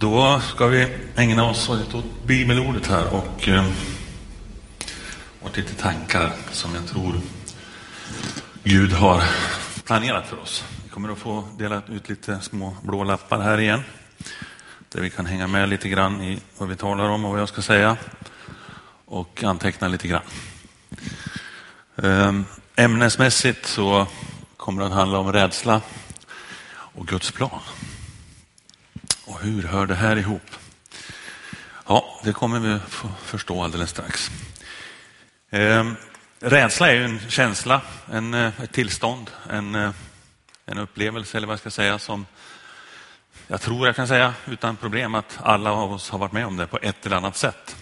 Då ska vi ägna oss åt bibelordet här och eh, åt lite tankar som jag tror Gud har planerat för oss. Vi kommer att få dela ut lite små blå lappar här igen där vi kan hänga med lite grann i vad vi talar om och vad jag ska säga och anteckna lite grann. Ehm, ämnesmässigt så kommer det att handla om rädsla och Guds plan. Och hur hör det här ihop? Ja, det kommer vi få förstå alldeles strax. Eh, rädsla är ju en känsla, en, eh, ett tillstånd, en, eh, en upplevelse eller vad jag ska säga som jag tror jag kan säga utan problem att alla av oss har varit med om det på ett eller annat sätt.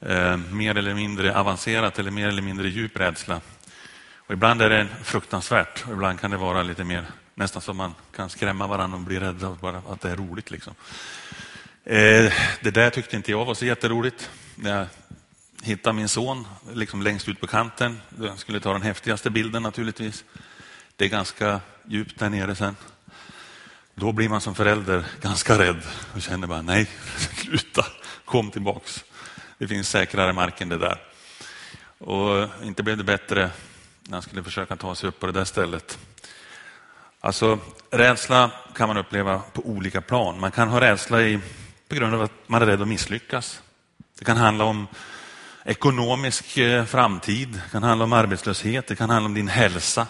Eh, mer eller mindre avancerat eller mer eller mindre djup rädsla. Och ibland är det fruktansvärt och ibland kan det vara lite mer Nästan som man kan skrämma varandra och bli rädd bara att det är roligt. Liksom. Eh, det där tyckte inte jag var så jätteroligt. När jag hittade min son liksom längst ut på kanten. Jag skulle ta den häftigaste bilden naturligtvis. Det är ganska djupt där nere sen. Då blir man som förälder ganska rädd och känner bara nej, sluta, kom tillbaks. Det finns säkrare mark än det där. Och inte blev det bättre när han skulle försöka ta sig upp på det där stället. Alltså, rädsla kan man uppleva på olika plan. Man kan ha rädsla i, på grund av att man är rädd att misslyckas. Det kan handla om ekonomisk eh, framtid, det kan handla om arbetslöshet, det kan handla om din hälsa,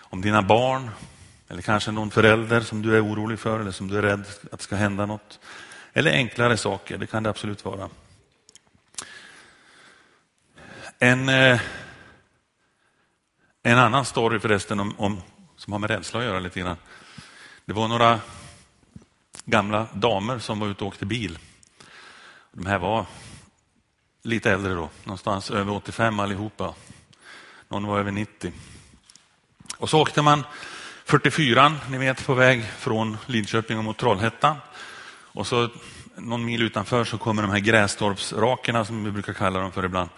om dina barn eller kanske någon förälder som du är orolig för eller som du är rädd att det ska hända något. Eller enklare saker, det kan det absolut vara. En, eh, en annan story förresten om, om som har med rädsla att göra lite grann. Det var några gamla damer som var ute och åkte bil. De här var lite äldre då, någonstans över 85 allihopa. Någon var över 90. Och så åkte man 44, ni vet, på väg från Linköping mot Trollhättan. Och så någon mil utanför så kommer de här Grästorpsrakerna som vi brukar kalla dem för ibland.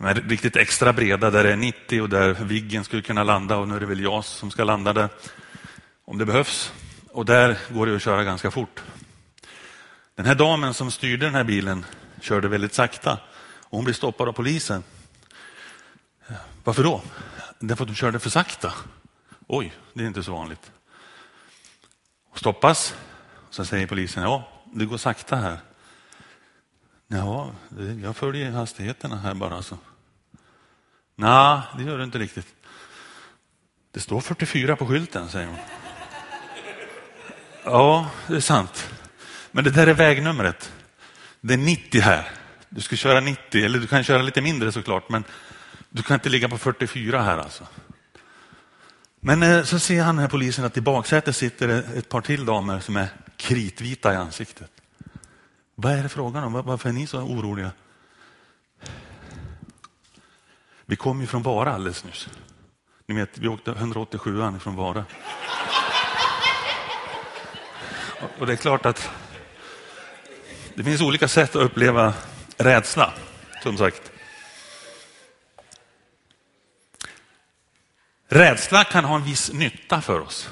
De är riktigt extra breda där det är 90 och där Viggen skulle kunna landa och nu är det väl JAS som ska landa där om det behövs. Och där går det att köra ganska fort. Den här damen som styrde den här bilen körde väldigt sakta och hon blev stoppad av polisen. Varför då? Därför att hon körde för sakta. Oj, det är inte så vanligt. Stoppas. Så säger polisen, ja, det går sakta här. Ja, jag följer hastigheterna här bara. Så. Nej, det gör du inte riktigt. Det står 44 på skylten, säger hon. Ja, det är sant. Men det där är vägnumret. Det är 90 här. Du ska köra 90, eller du kan köra lite mindre såklart, men du kan inte ligga på 44 här alltså. Men eh, så ser han den här polisen att i baksätet sitter ett par till damer som är kritvita i ansiktet. Vad är det frågan om? Varför är ni så oroliga? Vi kom ju från Vara alldeles nyss. Ni vet, vi åkte 187 från Vara. Och det är klart att det finns olika sätt att uppleva rädsla, som sagt. Rädsla kan ha en viss nytta för oss.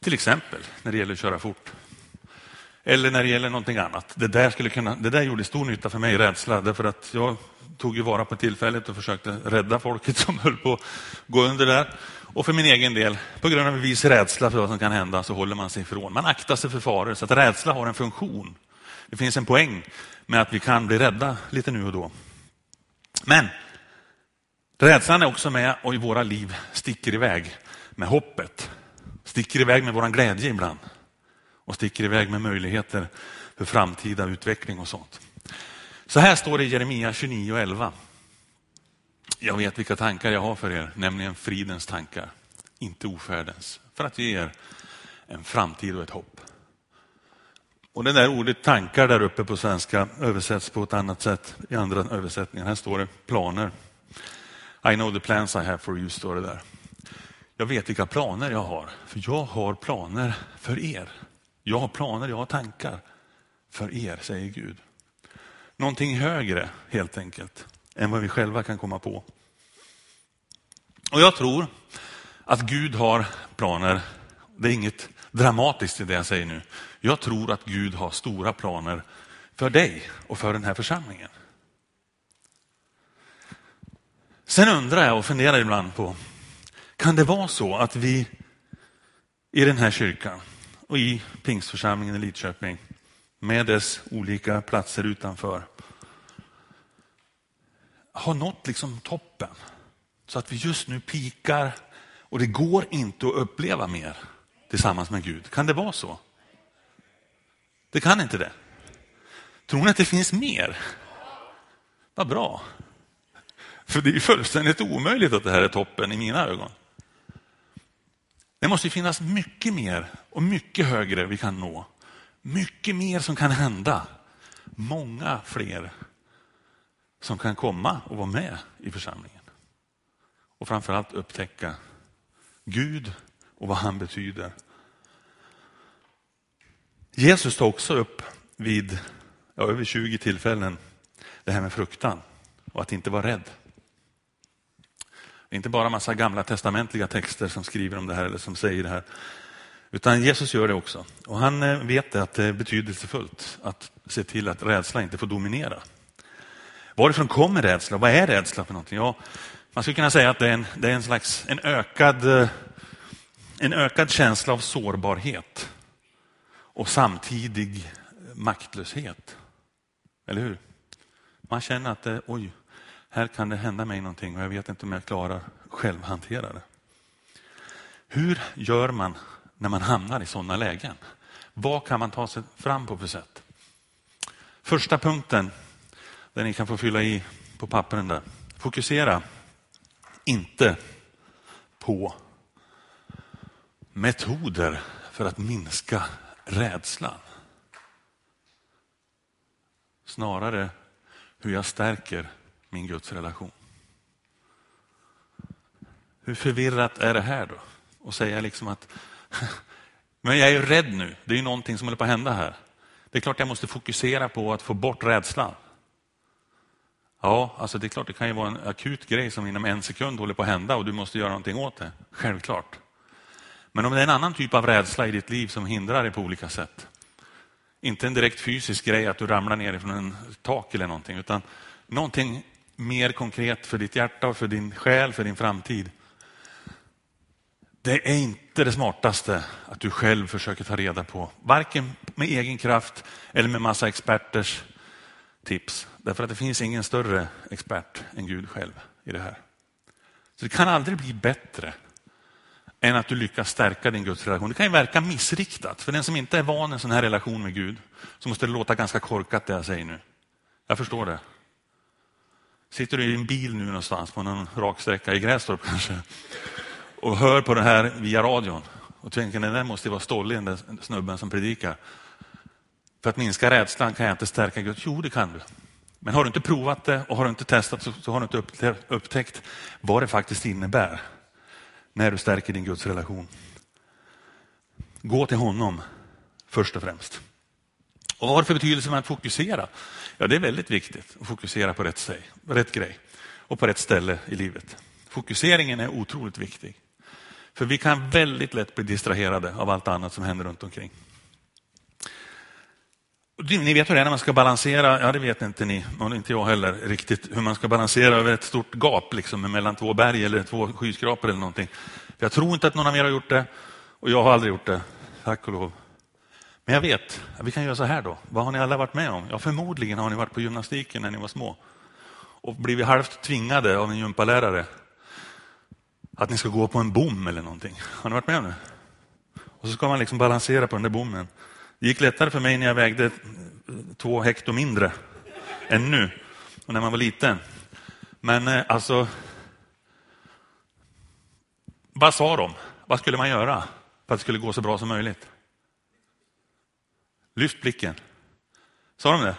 Till exempel när det gäller att köra fort. Eller när det gäller någonting annat. Det där, skulle kunna, det där gjorde stor nytta för mig, rädsla, därför att jag tog ju vara på tillfället och försökte rädda folket som höll på att gå under där. Och för min egen del, på grund av en viss rädsla för vad som kan hända, så håller man sig ifrån. Man aktar sig för faror, så att rädsla har en funktion. Det finns en poäng med att vi kan bli rädda lite nu och då. Men rädslan är också med och i våra liv sticker iväg med hoppet. Sticker iväg med vår glädje ibland och sticker iväg med möjligheter för framtida utveckling och sånt. Så här står det i Jeremia 29 och 11. Jag vet vilka tankar jag har för er, nämligen fridens tankar, inte ofärdens, för att ge er en framtid och ett hopp. Och det där ordet tankar där uppe på svenska översätts på ett annat sätt i andra översättningar. Här står det planer. I know the plans I have for you, står det där. Jag vet vilka planer jag har, för jag har planer för er. Jag har planer, jag har tankar för er, säger Gud. Någonting högre helt enkelt än vad vi själva kan komma på. Och jag tror att Gud har planer. Det är inget dramatiskt i det jag säger nu. Jag tror att Gud har stora planer för dig och för den här församlingen. Sen undrar jag och funderar ibland på, kan det vara så att vi i den här kyrkan och i pingstförsamlingen i Lidköping med dess olika platser utanför har nått liksom toppen. Så att vi just nu pikar och det går inte att uppleva mer tillsammans med Gud. Kan det vara så? Det kan inte det. Tror ni att det finns mer? Vad bra. För det är fullständigt omöjligt att det här är toppen i mina ögon. Det måste finnas mycket mer och mycket högre vi kan nå. Mycket mer som kan hända. Många fler som kan komma och vara med i församlingen. Och framförallt upptäcka Gud och vad han betyder. Jesus tar också upp vid ja, över 20 tillfällen det här med fruktan och att inte vara rädd. Det är inte bara massa gamla testamentliga texter som skriver om det här eller som säger det här. Utan Jesus gör det också. Och han eh, vet att det är betydelsefullt att se till att rädsla inte får dominera. Varifrån kommer rädsla? Vad är rädsla för någonting? Ja, man skulle kunna säga att det är en, det är en slags en ökad, eh, en ökad känsla av sårbarhet och samtidig maktlöshet. Eller hur? Man känner att det, oj, här kan det hända mig någonting och jag vet inte om jag klarar självhantera det. Hur gör man när man hamnar i sådana lägen? Vad kan man ta sig fram på för sätt? Första punkten, där ni kan få fylla i på pappren där. Fokusera inte på metoder för att minska rädslan. Snarare hur jag stärker min Guds relation. Hur förvirrat är det här då? Och säga liksom att men jag är rädd nu, det är ju någonting som håller på att hända här. Det är klart jag måste fokusera på att få bort rädslan. Ja, alltså det är klart det kan ju vara en akut grej som inom en sekund håller på att hända och du måste göra någonting åt det. Självklart. Men om det är en annan typ av rädsla i ditt liv som hindrar dig på olika sätt. Inte en direkt fysisk grej att du ramlar ner från en tak eller någonting, utan någonting mer konkret för ditt hjärta och för din själ, för din framtid. Det är inte det smartaste att du själv försöker ta reda på, varken med egen kraft eller med massa experters tips. Därför att det finns ingen större expert än Gud själv i det här. Så det kan aldrig bli bättre än att du lyckas stärka din gudsrelation. Det kan ju verka missriktat. För den som inte är van i en sån här relation med Gud så måste det låta ganska korkat det jag säger nu. Jag förstår det. Sitter du i en bil nu någonstans på någon raksträcka i Grästorp kanske och hör på det här via radion och tänker den där måste vara stollig den där snubben som predikar. För att minska rädslan kan jag inte stärka Gud. Jo, det kan du. Men har du inte provat det och har du inte testat så, så har du inte upptäckt vad det faktiskt innebär när du stärker din Guds relation. Gå till honom först och främst. Och vad har det för betydelse med att fokusera? Ja, det är väldigt viktigt att fokusera på rätt, sig, rätt grej och på rätt ställe i livet. Fokuseringen är otroligt viktig. För vi kan väldigt lätt bli distraherade av allt annat som händer runt omkring. Ni vet hur det är när man ska balansera, ja det vet inte ni, och inte jag heller riktigt, hur man ska balansera över ett stort gap liksom, mellan två berg eller två skyskrapor eller någonting. För jag tror inte att någon av er har gjort det och jag har aldrig gjort det, tack och lov. Men jag vet, vi kan göra så här då. Vad har ni alla varit med om? Ja, förmodligen har ni varit på gymnastiken när ni var små och blivit halvt tvingade av en gympalärare att ni ska gå på en bom eller någonting. Har ni varit med om det? Och så ska man liksom balansera på den där bommen. Det gick lättare för mig när jag vägde eh, två hekto mindre än nu och när man var liten. Men eh, alltså, vad sa de? Vad skulle man göra för att det skulle gå så bra som möjligt? Lyft blicken. Sa de det?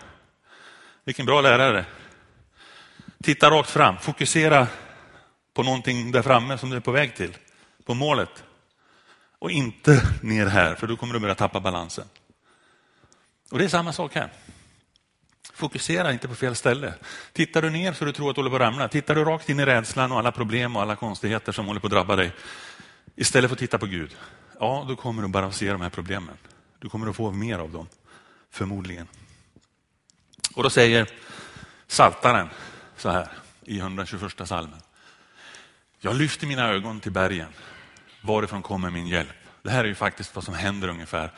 Vilken bra lärare. Titta rakt fram, fokusera på någonting där framme som du är på väg till, på målet. Och inte ner här, för då kommer du börja tappa balansen. Och det är samma sak här. Fokusera inte på fel ställe. Tittar du ner så du tror att du håller på att ramla. Tittar du rakt in i rädslan och alla problem och alla konstigheter som håller på att drabba dig. Istället för att titta på Gud. ja, då kommer du bara att se de här problemen. Du kommer att få mer av dem, förmodligen. Och då säger Saltaren så här i 121 salmen. Jag lyfter mina ögon till bergen. Varifrån kommer min hjälp? Det här är ju faktiskt vad som händer ungefär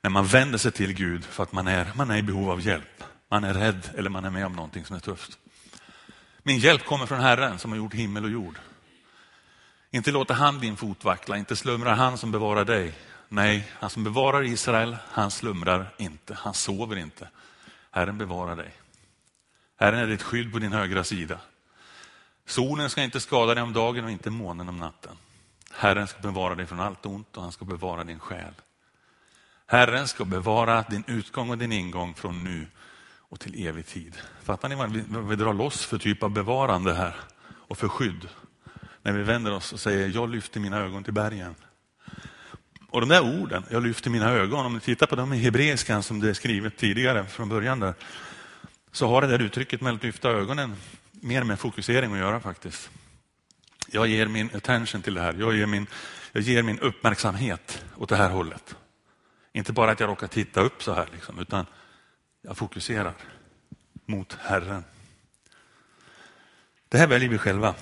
när man vänder sig till Gud för att man är, man är i behov av hjälp. Man är rädd eller man är med om någonting som är tufft. Min hjälp kommer från Herren som har gjort himmel och jord. Inte låter han din fot vackla, inte slumrar han som bevarar dig. Nej, han som bevarar Israel, han slumrar inte, han sover inte. Herren bevarar dig. Herren är ditt skydd på din högra sida. Solen ska inte skada dig om dagen och inte månen om natten. Herren ska bevara dig från allt ont och han ska bevara din själ. Herren ska bevara din utgång och din ingång från nu och till evig tid. Fattar ni vad vi, vad vi drar loss för typ av bevarande här och för skydd? När vi vänder oss och säger, jag lyfter mina ögon till bergen. Och de där orden, jag lyfter mina ögon, om ni tittar på dem i hebreiskan som det är skrivet tidigare från början där, så har det där uttrycket med att lyfta ögonen mer med fokusering att göra faktiskt. Jag ger min attention till det här, jag ger min, jag ger min uppmärksamhet åt det här hållet. Inte bara att jag råkar titta upp så här, liksom, utan jag fokuserar mot Herren. Det här väljer vi själva,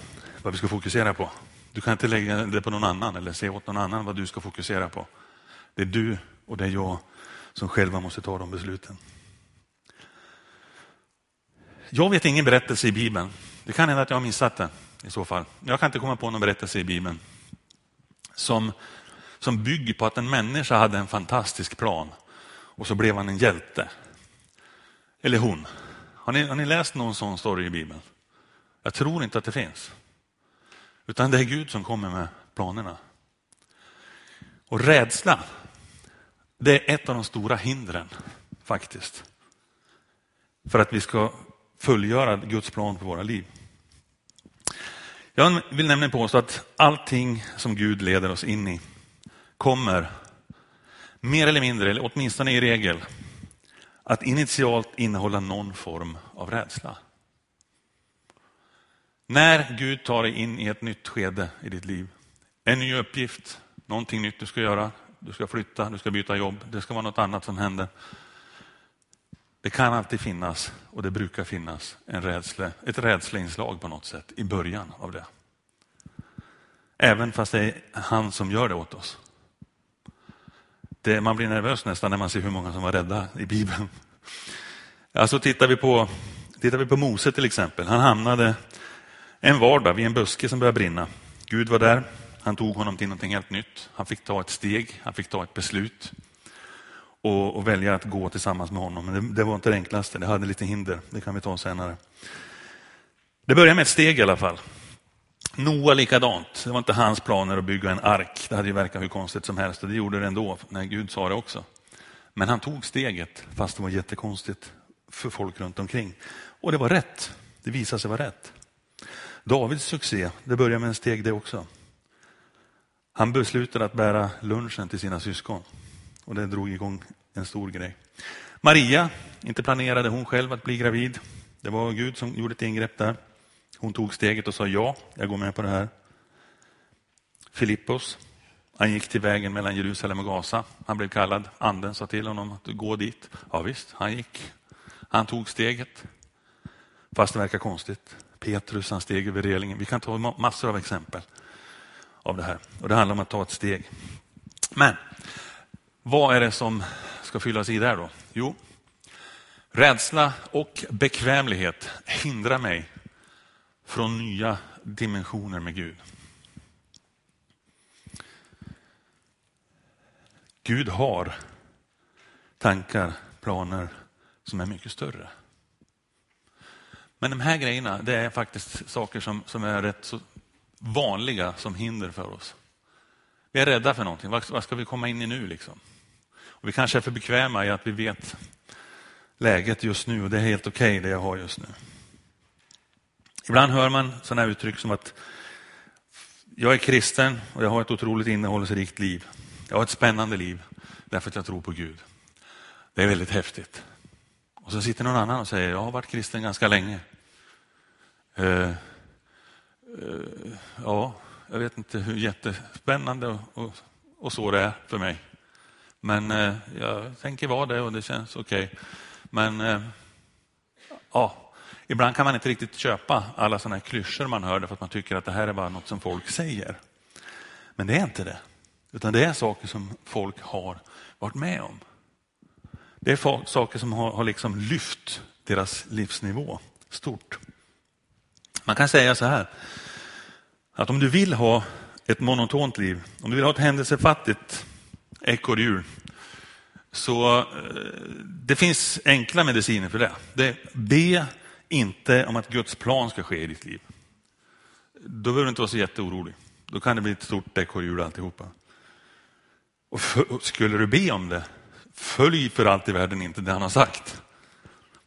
vad vi ska fokusera på. Du kan inte lägga det på någon annan eller säga åt någon annan vad du ska fokusera på. Det är du och det är jag som själva måste ta de besluten. Jag vet ingen berättelse i Bibeln. Det kan hända att jag har missat det i så fall. Jag kan inte komma på någon berättelse i Bibeln som, som bygger på att en människa hade en fantastisk plan och så blev han en hjälte. Eller hon. Har ni, har ni läst någon sån story i Bibeln? Jag tror inte att det finns. Utan det är Gud som kommer med planerna. Och rädsla, det är ett av de stora hindren faktiskt. För att vi ska fullgöra Guds plan för våra liv. Jag vill nämligen påstå att allting som Gud leder oss in i kommer mer eller mindre, eller åtminstone i regel, att initialt innehålla någon form av rädsla. När Gud tar dig in i ett nytt skede i ditt liv, en ny uppgift, någonting nytt du ska göra, du ska flytta, du ska byta jobb, det ska vara något annat som händer. Det kan alltid finnas, och det brukar finnas, en rädsle, ett rädsleinslag på något sätt i början av det. Även fast det är han som gör det åt oss. Det, man blir nervös nästan när man ser hur många som var rädda i Bibeln. Alltså tittar vi på, tittar vi på Mose till exempel. Han hamnade en vardag vid en buske som började brinna. Gud var där, han tog honom till någonting helt nytt. Han fick ta ett steg, han fick ta ett beslut och, och välja att gå tillsammans med honom. Men det, det, var inte det enklaste, det hade lite hinder. Det kan vi ta senare. Det började med ett steg i alla fall. Noa likadant. Det var inte hans planer att bygga en ark. Det hade ju verkat hur konstigt som helst och det gjorde det ändå när Gud sa det också. Men han tog steget fast det var jättekonstigt för folk runt omkring. Och det var rätt. Det visade sig vara rätt. Davids succé, det började med en steg det också. Han beslutade att bära lunchen till sina syskon och det drog igång en stor grej. Maria, inte planerade hon själv att bli gravid. Det var Gud som gjorde ett ingrepp där. Hon tog steget och sa ja, jag går med på det här. Filippos, han gick till vägen mellan Jerusalem och Gaza. Han blev kallad, anden sa till honom att gå dit. Ja visst, han gick. Han tog steget. Fast det verkar konstigt. Petrus, han steg över relingen. Vi kan ta massor av exempel av det här. Och Det handlar om att ta ett steg. Men vad är det som ska fyllas i där då? Jo, rädsla och bekvämlighet hindrar mig från nya dimensioner med Gud. Gud har tankar, planer som är mycket större. Men de här grejerna, det är faktiskt saker som, som är rätt så vanliga som hinder för oss. Vi är rädda för någonting. Vad, vad ska vi komma in i nu? Liksom? Och vi kanske är för bekväma i att vi vet läget just nu och det är helt okej okay, det jag har just nu. Ibland hör man sådana uttryck som att jag är kristen och jag har ett otroligt innehållsrikt liv. Jag har ett spännande liv därför att jag tror på Gud. Det är väldigt häftigt. Och så sitter någon annan och säger, jag har varit kristen ganska länge. Uh, uh, ja, jag vet inte hur jättespännande och, och, och så det är för mig. Men uh, jag tänker vara det och det känns okej. Okay. Men ja, ibland kan man inte riktigt köpa alla sådana här klyschor man hör för att man tycker att det här är bara något som folk säger. Men det är inte det. Utan det är saker som folk har varit med om. Det är saker som har, har liksom lyft deras livsnivå stort. Man kan säga så här, att om du vill ha ett monotont liv, om du vill ha ett händelsefattigt ekorrhjul, så eh, det finns enkla mediciner för det. det. Be inte om att Guds plan ska ske i ditt liv. Då behöver du inte vara så jätteorolig. Då kan det bli ett stort ekorrhjul alltihopa. Och för, skulle du be om det, följ för allt i världen inte det han har sagt.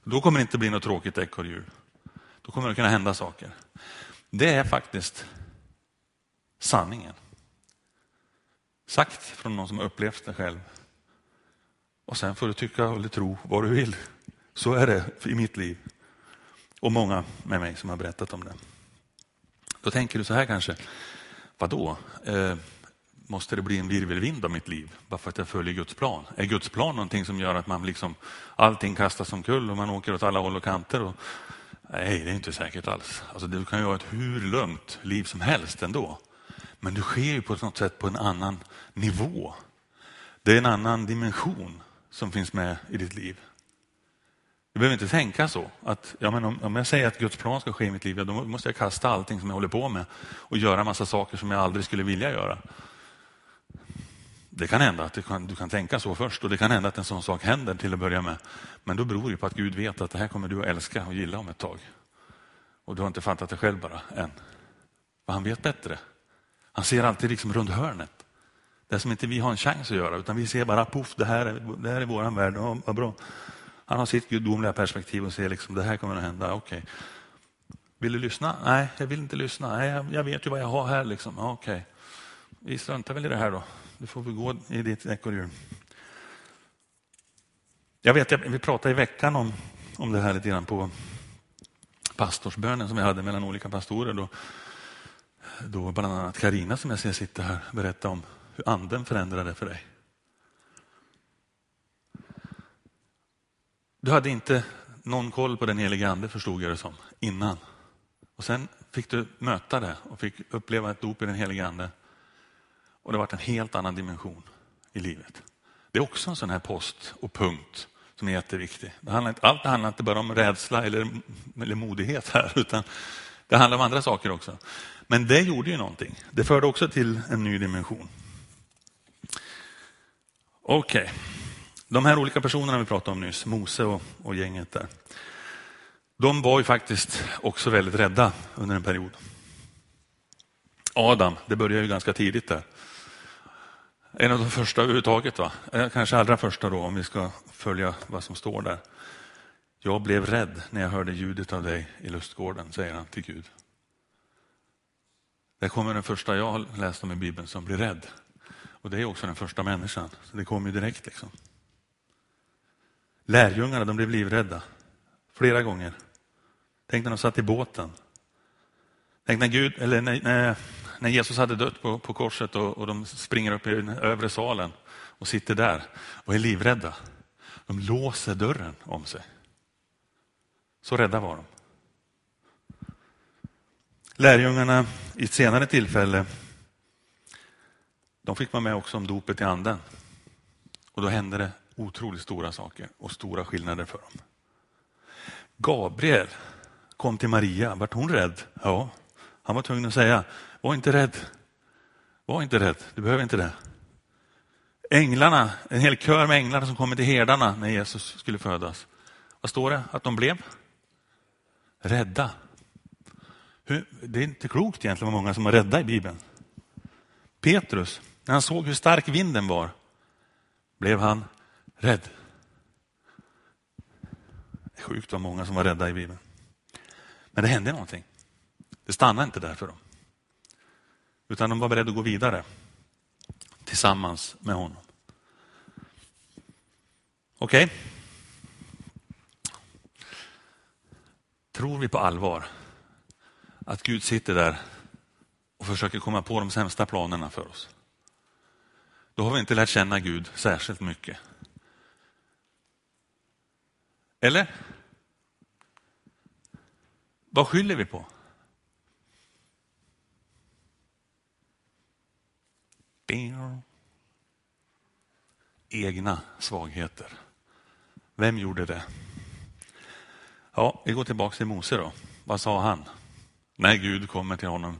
Då kommer det inte bli något tråkigt ekorrhjul. Då kommer det kunna hända saker. Det är faktiskt sanningen. Sagt från någon som upplevt det själv. Och sen får du tycka eller tro vad du vill. Så är det i mitt liv. Och många med mig som har berättat om det. Då tänker du så här kanske, vadå? Eh, måste det bli en virvelvind av mitt liv bara för att jag följer Guds plan? Är Guds plan någonting som gör att man liksom, allting kastas omkull och man åker åt alla håll och kanter? Och, nej, det är inte säkert alls. Alltså, du kan ju ha ett hur lugnt liv som helst ändå. Men det sker ju på något sätt på en annan nivå. Det är en annan dimension som finns med i ditt liv. Du behöver inte tänka så. Att, ja, men om, om jag säger att Guds plan ska ske i mitt liv, ja, då måste jag kasta allting som jag håller på med och göra massa saker som jag aldrig skulle vilja göra. Det kan hända att du kan, du kan tänka så först och det kan hända att en sån sak händer till att börja med. Men då beror det på att Gud vet att det här kommer du att älska och gilla om ett tag. Och du har inte fattat det själv bara än. Men han vet bättre. Han ser alltid liksom runt hörnet. Det som inte vi har en chans att göra, utan vi ser bara poff, det här är, det här är våran värld. Ja, vad bra. Han har sitt gudomliga perspektiv och ser liksom det här kommer att hända. Okej. Okay. Vill du lyssna? Nej, jag vill inte lyssna. Nej, jag, vet ju vad jag har här. Liksom. Okej. Okay. Vi struntar väl i det här då. Du får väl gå i ditt ekorrhjul. Jag vet, vi pratade i veckan om, om det här lite grann på pastorsbönen som vi hade mellan olika pastorer. Då, då bland annat Karina som jag ser sitter här berätta om hur anden förändrade för dig. Du hade inte någon koll på den heliga ande förstod jag det som innan. Och sen fick du möta det och fick uppleva ett dop i den heliga ande. Och det varit en helt annan dimension i livet. Det är också en sån här post och punkt som är jätteviktig. Det handlar inte, allt handlar inte bara om rädsla eller, eller modighet här, utan det handlar om andra saker också. Men det gjorde ju någonting. Det förde också till en ny dimension. Okej, okay. de här olika personerna vi pratade om nyss, Mose och, och gänget där. De var ju faktiskt också väldigt rädda under en period. Adam, det började ju ganska tidigt där. En av de första överhuvudtaget, va? Eh, kanske allra första då om vi ska följa vad som står där. Jag blev rädd när jag hörde ljudet av dig i lustgården, säger han till Gud. Det kommer den första jag har läst om i Bibeln som blir rädd. Och det är också den första människan, så det kommer ju direkt. liksom. Lärjungarna de blev livrädda flera gånger. Tänk när de satt i båten. Tänk när, Gud, eller när, när, när Jesus hade dött på, på korset och, och de springer upp i den övre salen och sitter där och är livrädda. De låser dörren om sig. Så rädda var de. Lärjungarna i ett senare tillfälle, de fick vara med också om dopet i anden. Och då hände det otroligt stora saker och stora skillnader för dem. Gabriel kom till Maria, vart hon rädd? Ja, han var tvungen att säga, var inte rädd. Var inte rädd, du behöver inte det. Änglarna, en hel kör med änglar som kommer till herdarna när Jesus skulle födas. Vad står det? Att de blev rädda. Det är inte klokt egentligen vad många som var rädda i Bibeln. Petrus, när han såg hur stark vinden var, blev han rädd. Det är sjukt vad många som var rädda i Bibeln. Men det hände någonting. Det stannade inte där för dem. Utan de var beredda att gå vidare tillsammans med honom. Okej? Okay. Tror vi på allvar att Gud sitter där och försöker komma på de sämsta planerna för oss? då har vi inte lärt känna Gud särskilt mycket. Eller? Vad skyller vi på? Egna svagheter. Vem gjorde det? Ja, vi går tillbaka till Mose då. Vad sa han? När Gud kommer till honom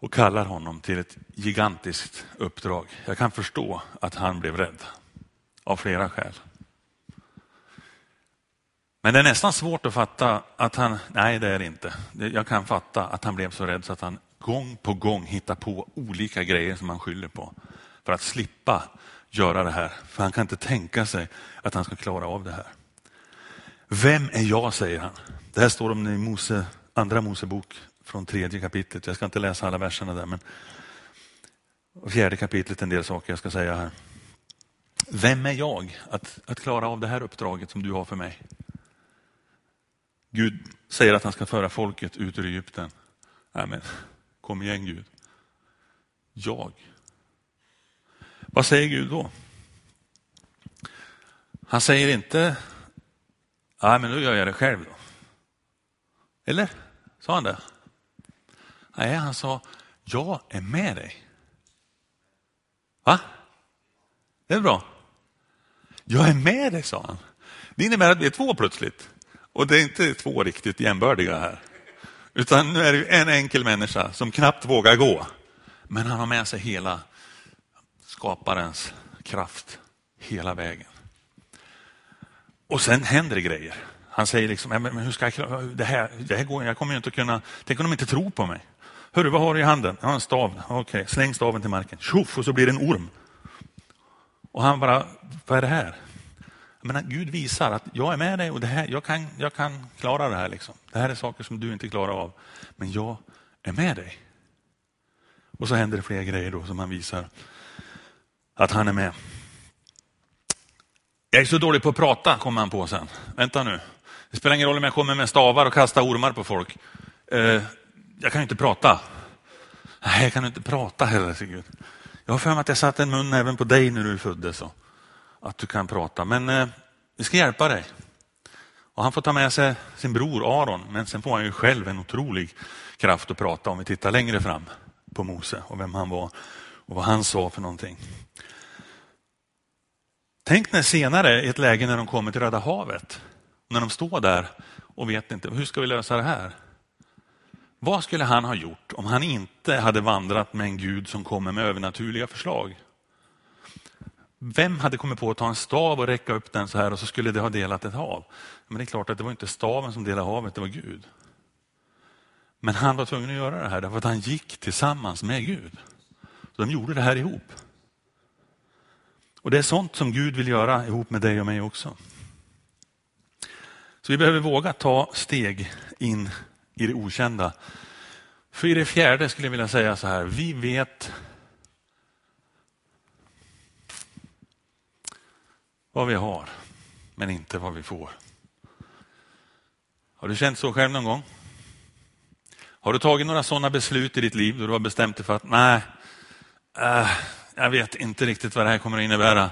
och kallar honom till ett gigantiskt uppdrag. Jag kan förstå att han blev rädd av flera skäl. Men det är nästan svårt att fatta att han, nej det är det inte. Jag kan fatta att han blev så rädd så att han gång på gång hitta på olika grejer som han skyller på för att slippa göra det här. För han kan inte tänka sig att han ska klara av det här. Vem är jag, säger han. Det här står om i Mose, andra Mosebok från tredje kapitlet. Jag ska inte läsa alla verserna där, men fjärde kapitlet en del saker jag ska säga här. Vem är jag att, att klara av det här uppdraget som du har för mig? Gud säger att han ska föra folket ut ur Egypten. Amen kom igen Gud. Jag. Vad säger Gud då? Han säger inte, nej men nu gör jag det själv. Då. Eller? Sa han det? Nej, han sa, jag är med dig. Va? Det är bra. Jag är med dig, sa han. Det innebär att vi är två plötsligt. Och det är inte två riktigt jämbördiga här. Utan nu är det en enkel människa som knappt vågar gå. Men han har med sig hela skaparens kraft hela vägen. Och sen händer det grejer. Han säger liksom, men hur ska jag det här, det här går, jag kommer ju inte att kunna, tänk om de inte tror på mig. Hörru, vad har du i handen? Jag har en stav. Okej, okay. släng staven till marken. Tjoff, och så blir det en orm. Och han bara, vad är det här? Menar, Gud visar att jag är med dig och det här, jag, kan, jag kan klara det här. Liksom. Det här är saker som du inte klarar av. Men jag är med dig. Och så händer det fler grejer då som han visar att han är med. Jag är så dålig på att prata, kommer han på sen. Vänta nu. Det spelar ingen roll om jag kommer med stavar och kastar ormar på folk. Eh, jag kan ju inte prata. Nej, jag kan inte prata heller, säger Gud. Jag har för mig att jag satte en mun även på dig när du föddes. Och att du kan prata. Men eh, vi ska hjälpa dig. Och han får ta med sig sin bror Aron, men sen får han ju själv en otrolig kraft att prata om vi tittar längre fram på Mose och vem han var och vad han sa för någonting. Tänk när senare, i ett läge när de kommer till Röda havet, när de står där och vet inte, hur ska vi lösa det här? Vad skulle han ha gjort om han inte hade vandrat med en Gud som kommer med övernaturliga förslag? Vem hade kommit på att ta en stav och räcka upp den så här och så skulle det ha delat ett hav? Men det är klart att det var inte staven som delade havet, det var Gud. Men han var tvungen att göra det här därför att han gick tillsammans med Gud. Så de gjorde det här ihop. Och det är sånt som Gud vill göra ihop med dig och mig också. Så vi behöver våga ta steg in i det okända. För i det fjärde skulle jag vilja säga så här, vi vet vad vi har, men inte vad vi får. Har du känt så själv någon gång? Har du tagit några sådana beslut i ditt liv då du har bestämt dig för att nej, äh, jag vet inte riktigt vad det här kommer att innebära.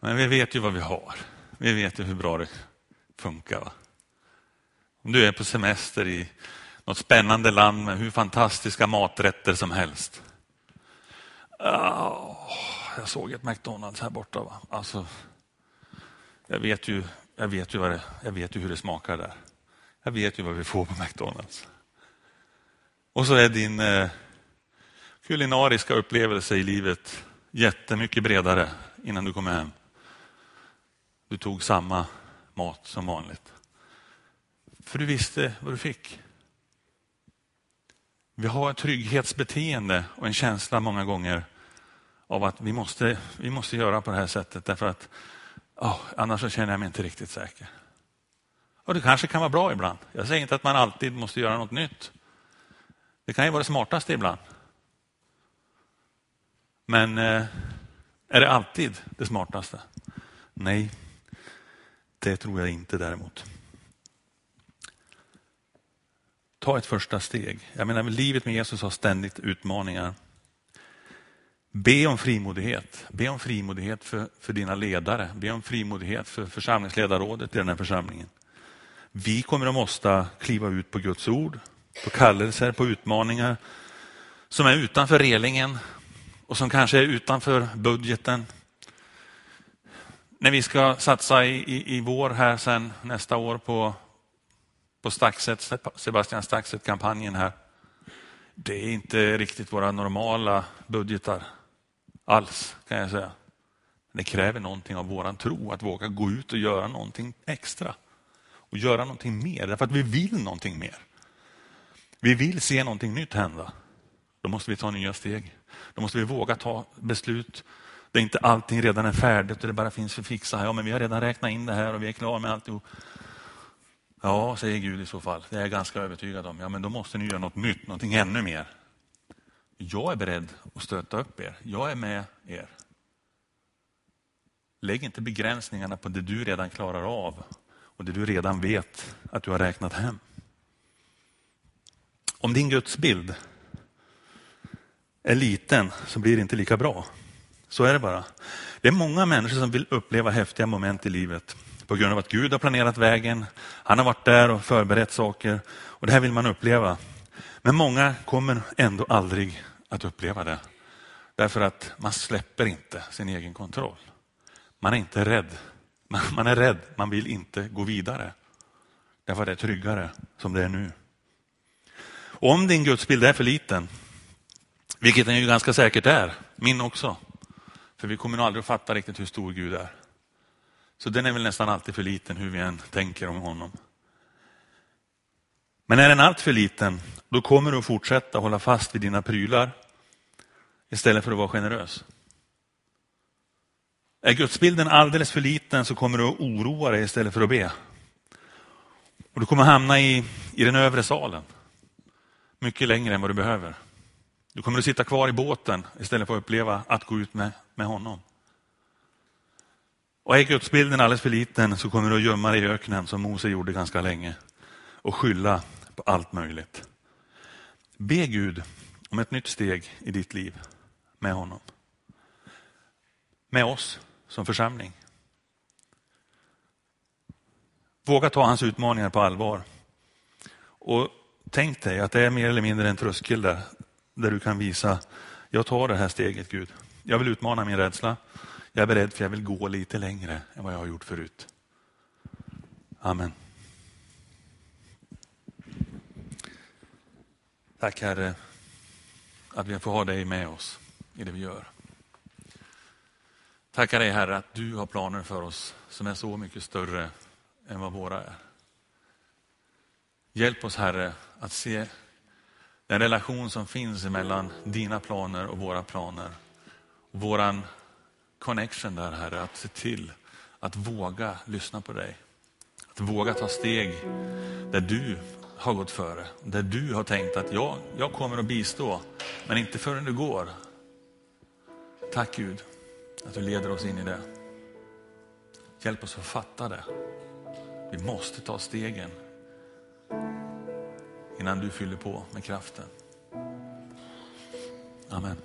Men vi vet ju vad vi har. Vi vet ju hur bra det funkar. Va? Om du är på semester i något spännande land med hur fantastiska maträtter som helst. Oh, jag såg ett McDonalds här borta. Va? Alltså, jag vet ju, jag vet ju, vad det, jag vet ju hur det smakar där. Jag vet ju vad vi får på McDonalds. Och så är din eh, kulinariska upplevelse i livet jättemycket bredare innan du kommer hem. Du tog samma mat som vanligt. För du visste vad du fick. Vi har ett trygghetsbeteende och en känsla många gånger av att vi måste, vi måste göra på det här sättet därför att oh, annars så känner jag mig inte riktigt säker. Och Det kanske kan vara bra ibland. Jag säger inte att man alltid måste göra något nytt. Det kan ju vara det smartaste ibland. Men eh, är det alltid det smartaste? Nej, det tror jag inte däremot. Ta ett första steg. Jag menar, livet med Jesus har ständigt utmaningar. Be om frimodighet. Be om frimodighet för, för dina ledare. Be om frimodighet för församlingsledarrådet i den här församlingen. Vi kommer att måste kliva ut på Guds ord, på kallelser, på utmaningar som är utanför relingen och som kanske är utanför budgeten. När vi ska satsa i, i, i vår här sen nästa år på, på Staxet, Sebastian Staxet-kampanjen här. Det är inte riktigt våra normala budgetar alls kan jag säga. Det kräver någonting av våran tro att våga gå ut och göra någonting extra och göra någonting mer därför att vi vill någonting mer. Vi vill se någonting nytt hända. Då måste vi ta nya steg. Då måste vi våga ta beslut där inte allting redan är färdigt och det bara finns för fixa. Ja, men vi har redan räknat in det här och vi är klara med alltihop. Ja, säger Gud i så fall. Det är jag ganska övertygad om. Ja, men då måste ni göra något nytt, någonting ännu mer. Jag är beredd att stötta upp er. Jag är med er. Lägg inte begränsningarna på det du redan klarar av och det du redan vet att du har räknat hem. Om din gudsbild är liten så blir det inte lika bra. Så är det bara. Det är många människor som vill uppleva häftiga moment i livet på grund av att Gud har planerat vägen. Han har varit där och förberett saker och det här vill man uppleva. Men många kommer ändå aldrig att uppleva det. Därför att man släpper inte sin egen kontroll. Man är inte rädd. Man är rädd, man vill inte gå vidare. Därför att det är tryggare som det är nu. Och om din gudsbild är för liten, vilket den ju ganska säkert är, min också. För vi kommer nog aldrig att fatta riktigt hur stor Gud är. Så den är väl nästan alltid för liten hur vi än tänker om honom. Men är den allt för liten, då kommer du att fortsätta hålla fast vid dina prylar istället för att vara generös. Är gudsbilden alldeles för liten så kommer du att oroa dig istället för att be. Och du kommer hamna i, i den övre salen. Mycket längre än vad du behöver. Du kommer att sitta kvar i båten istället för att uppleva att gå ut med, med honom. Och är gudsbilden alldeles för liten så kommer du att gömma dig i öknen som Mose gjorde ganska länge och skylla på allt möjligt. Be Gud om ett nytt steg i ditt liv med honom. Med oss som församling. Våga ta hans utmaningar på allvar. Och tänk dig att det är mer eller mindre en tröskel där, där du kan visa, jag tar det här steget Gud. Jag vill utmana min rädsla. Jag är beredd för jag vill gå lite längre än vad jag har gjort förut. Amen. Tack Herre att vi får ha dig med oss i det vi gör. Tackar dig Herre att du har planer för oss som är så mycket större än vad våra är. Hjälp oss Herre att se den relation som finns mellan dina planer och våra planer. våran connection där Herre, att se till att våga lyssna på dig. Att våga ta steg där du har gått före. Där du har tänkt att ja, jag kommer att bistå, men inte förrän du går. Tack Gud att du leder oss in i det. Hjälp oss att fatta det. Vi måste ta stegen innan du fyller på med kraften. Amen.